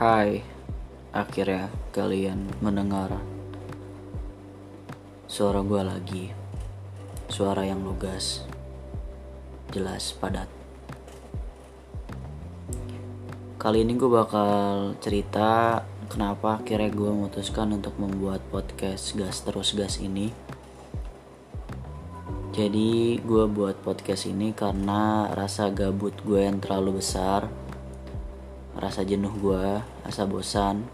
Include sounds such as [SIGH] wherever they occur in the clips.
Hai, akhirnya kalian mendengar suara gue lagi. Suara yang lugas, jelas, padat. Kali ini gue bakal cerita kenapa akhirnya gue memutuskan untuk membuat podcast gas terus gas ini. Jadi gue buat podcast ini karena rasa gabut gue yang terlalu besar rasa jenuh gue, rasa bosan.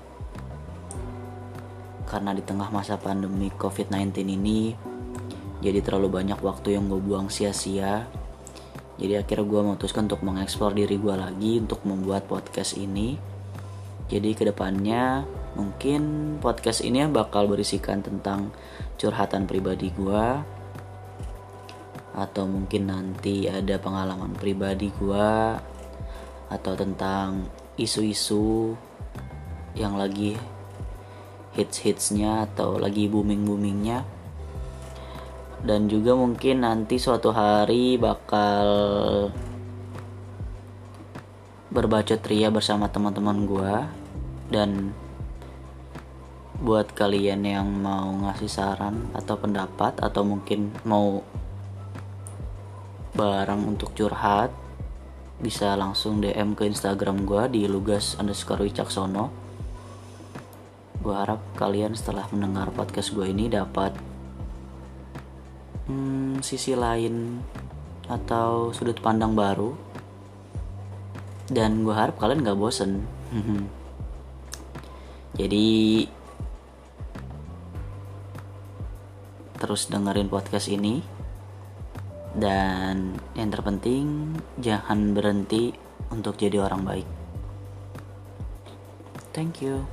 Karena di tengah masa pandemi COVID-19 ini, jadi terlalu banyak waktu yang gue buang sia-sia. Jadi akhirnya gue memutuskan untuk mengeksplor diri gue lagi untuk membuat podcast ini. Jadi ke depannya mungkin podcast ini bakal berisikan tentang curhatan pribadi gue atau mungkin nanti ada pengalaman pribadi gue atau tentang isu-isu yang lagi hits-hitsnya atau lagi booming-boomingnya. Dan juga mungkin nanti suatu hari bakal berbacot ria bersama teman-teman gue dan buat kalian yang mau ngasih saran atau pendapat atau mungkin mau barang untuk curhat bisa langsung DM ke Instagram gue di lugas underscore wicaksono. Gue harap kalian setelah mendengar podcast gue ini dapat hmm, sisi lain atau sudut pandang baru. Dan gue harap kalian gak bosen. [LAUGHS] Jadi terus dengerin podcast ini dan yang terpenting jangan berhenti untuk jadi orang baik. Thank you.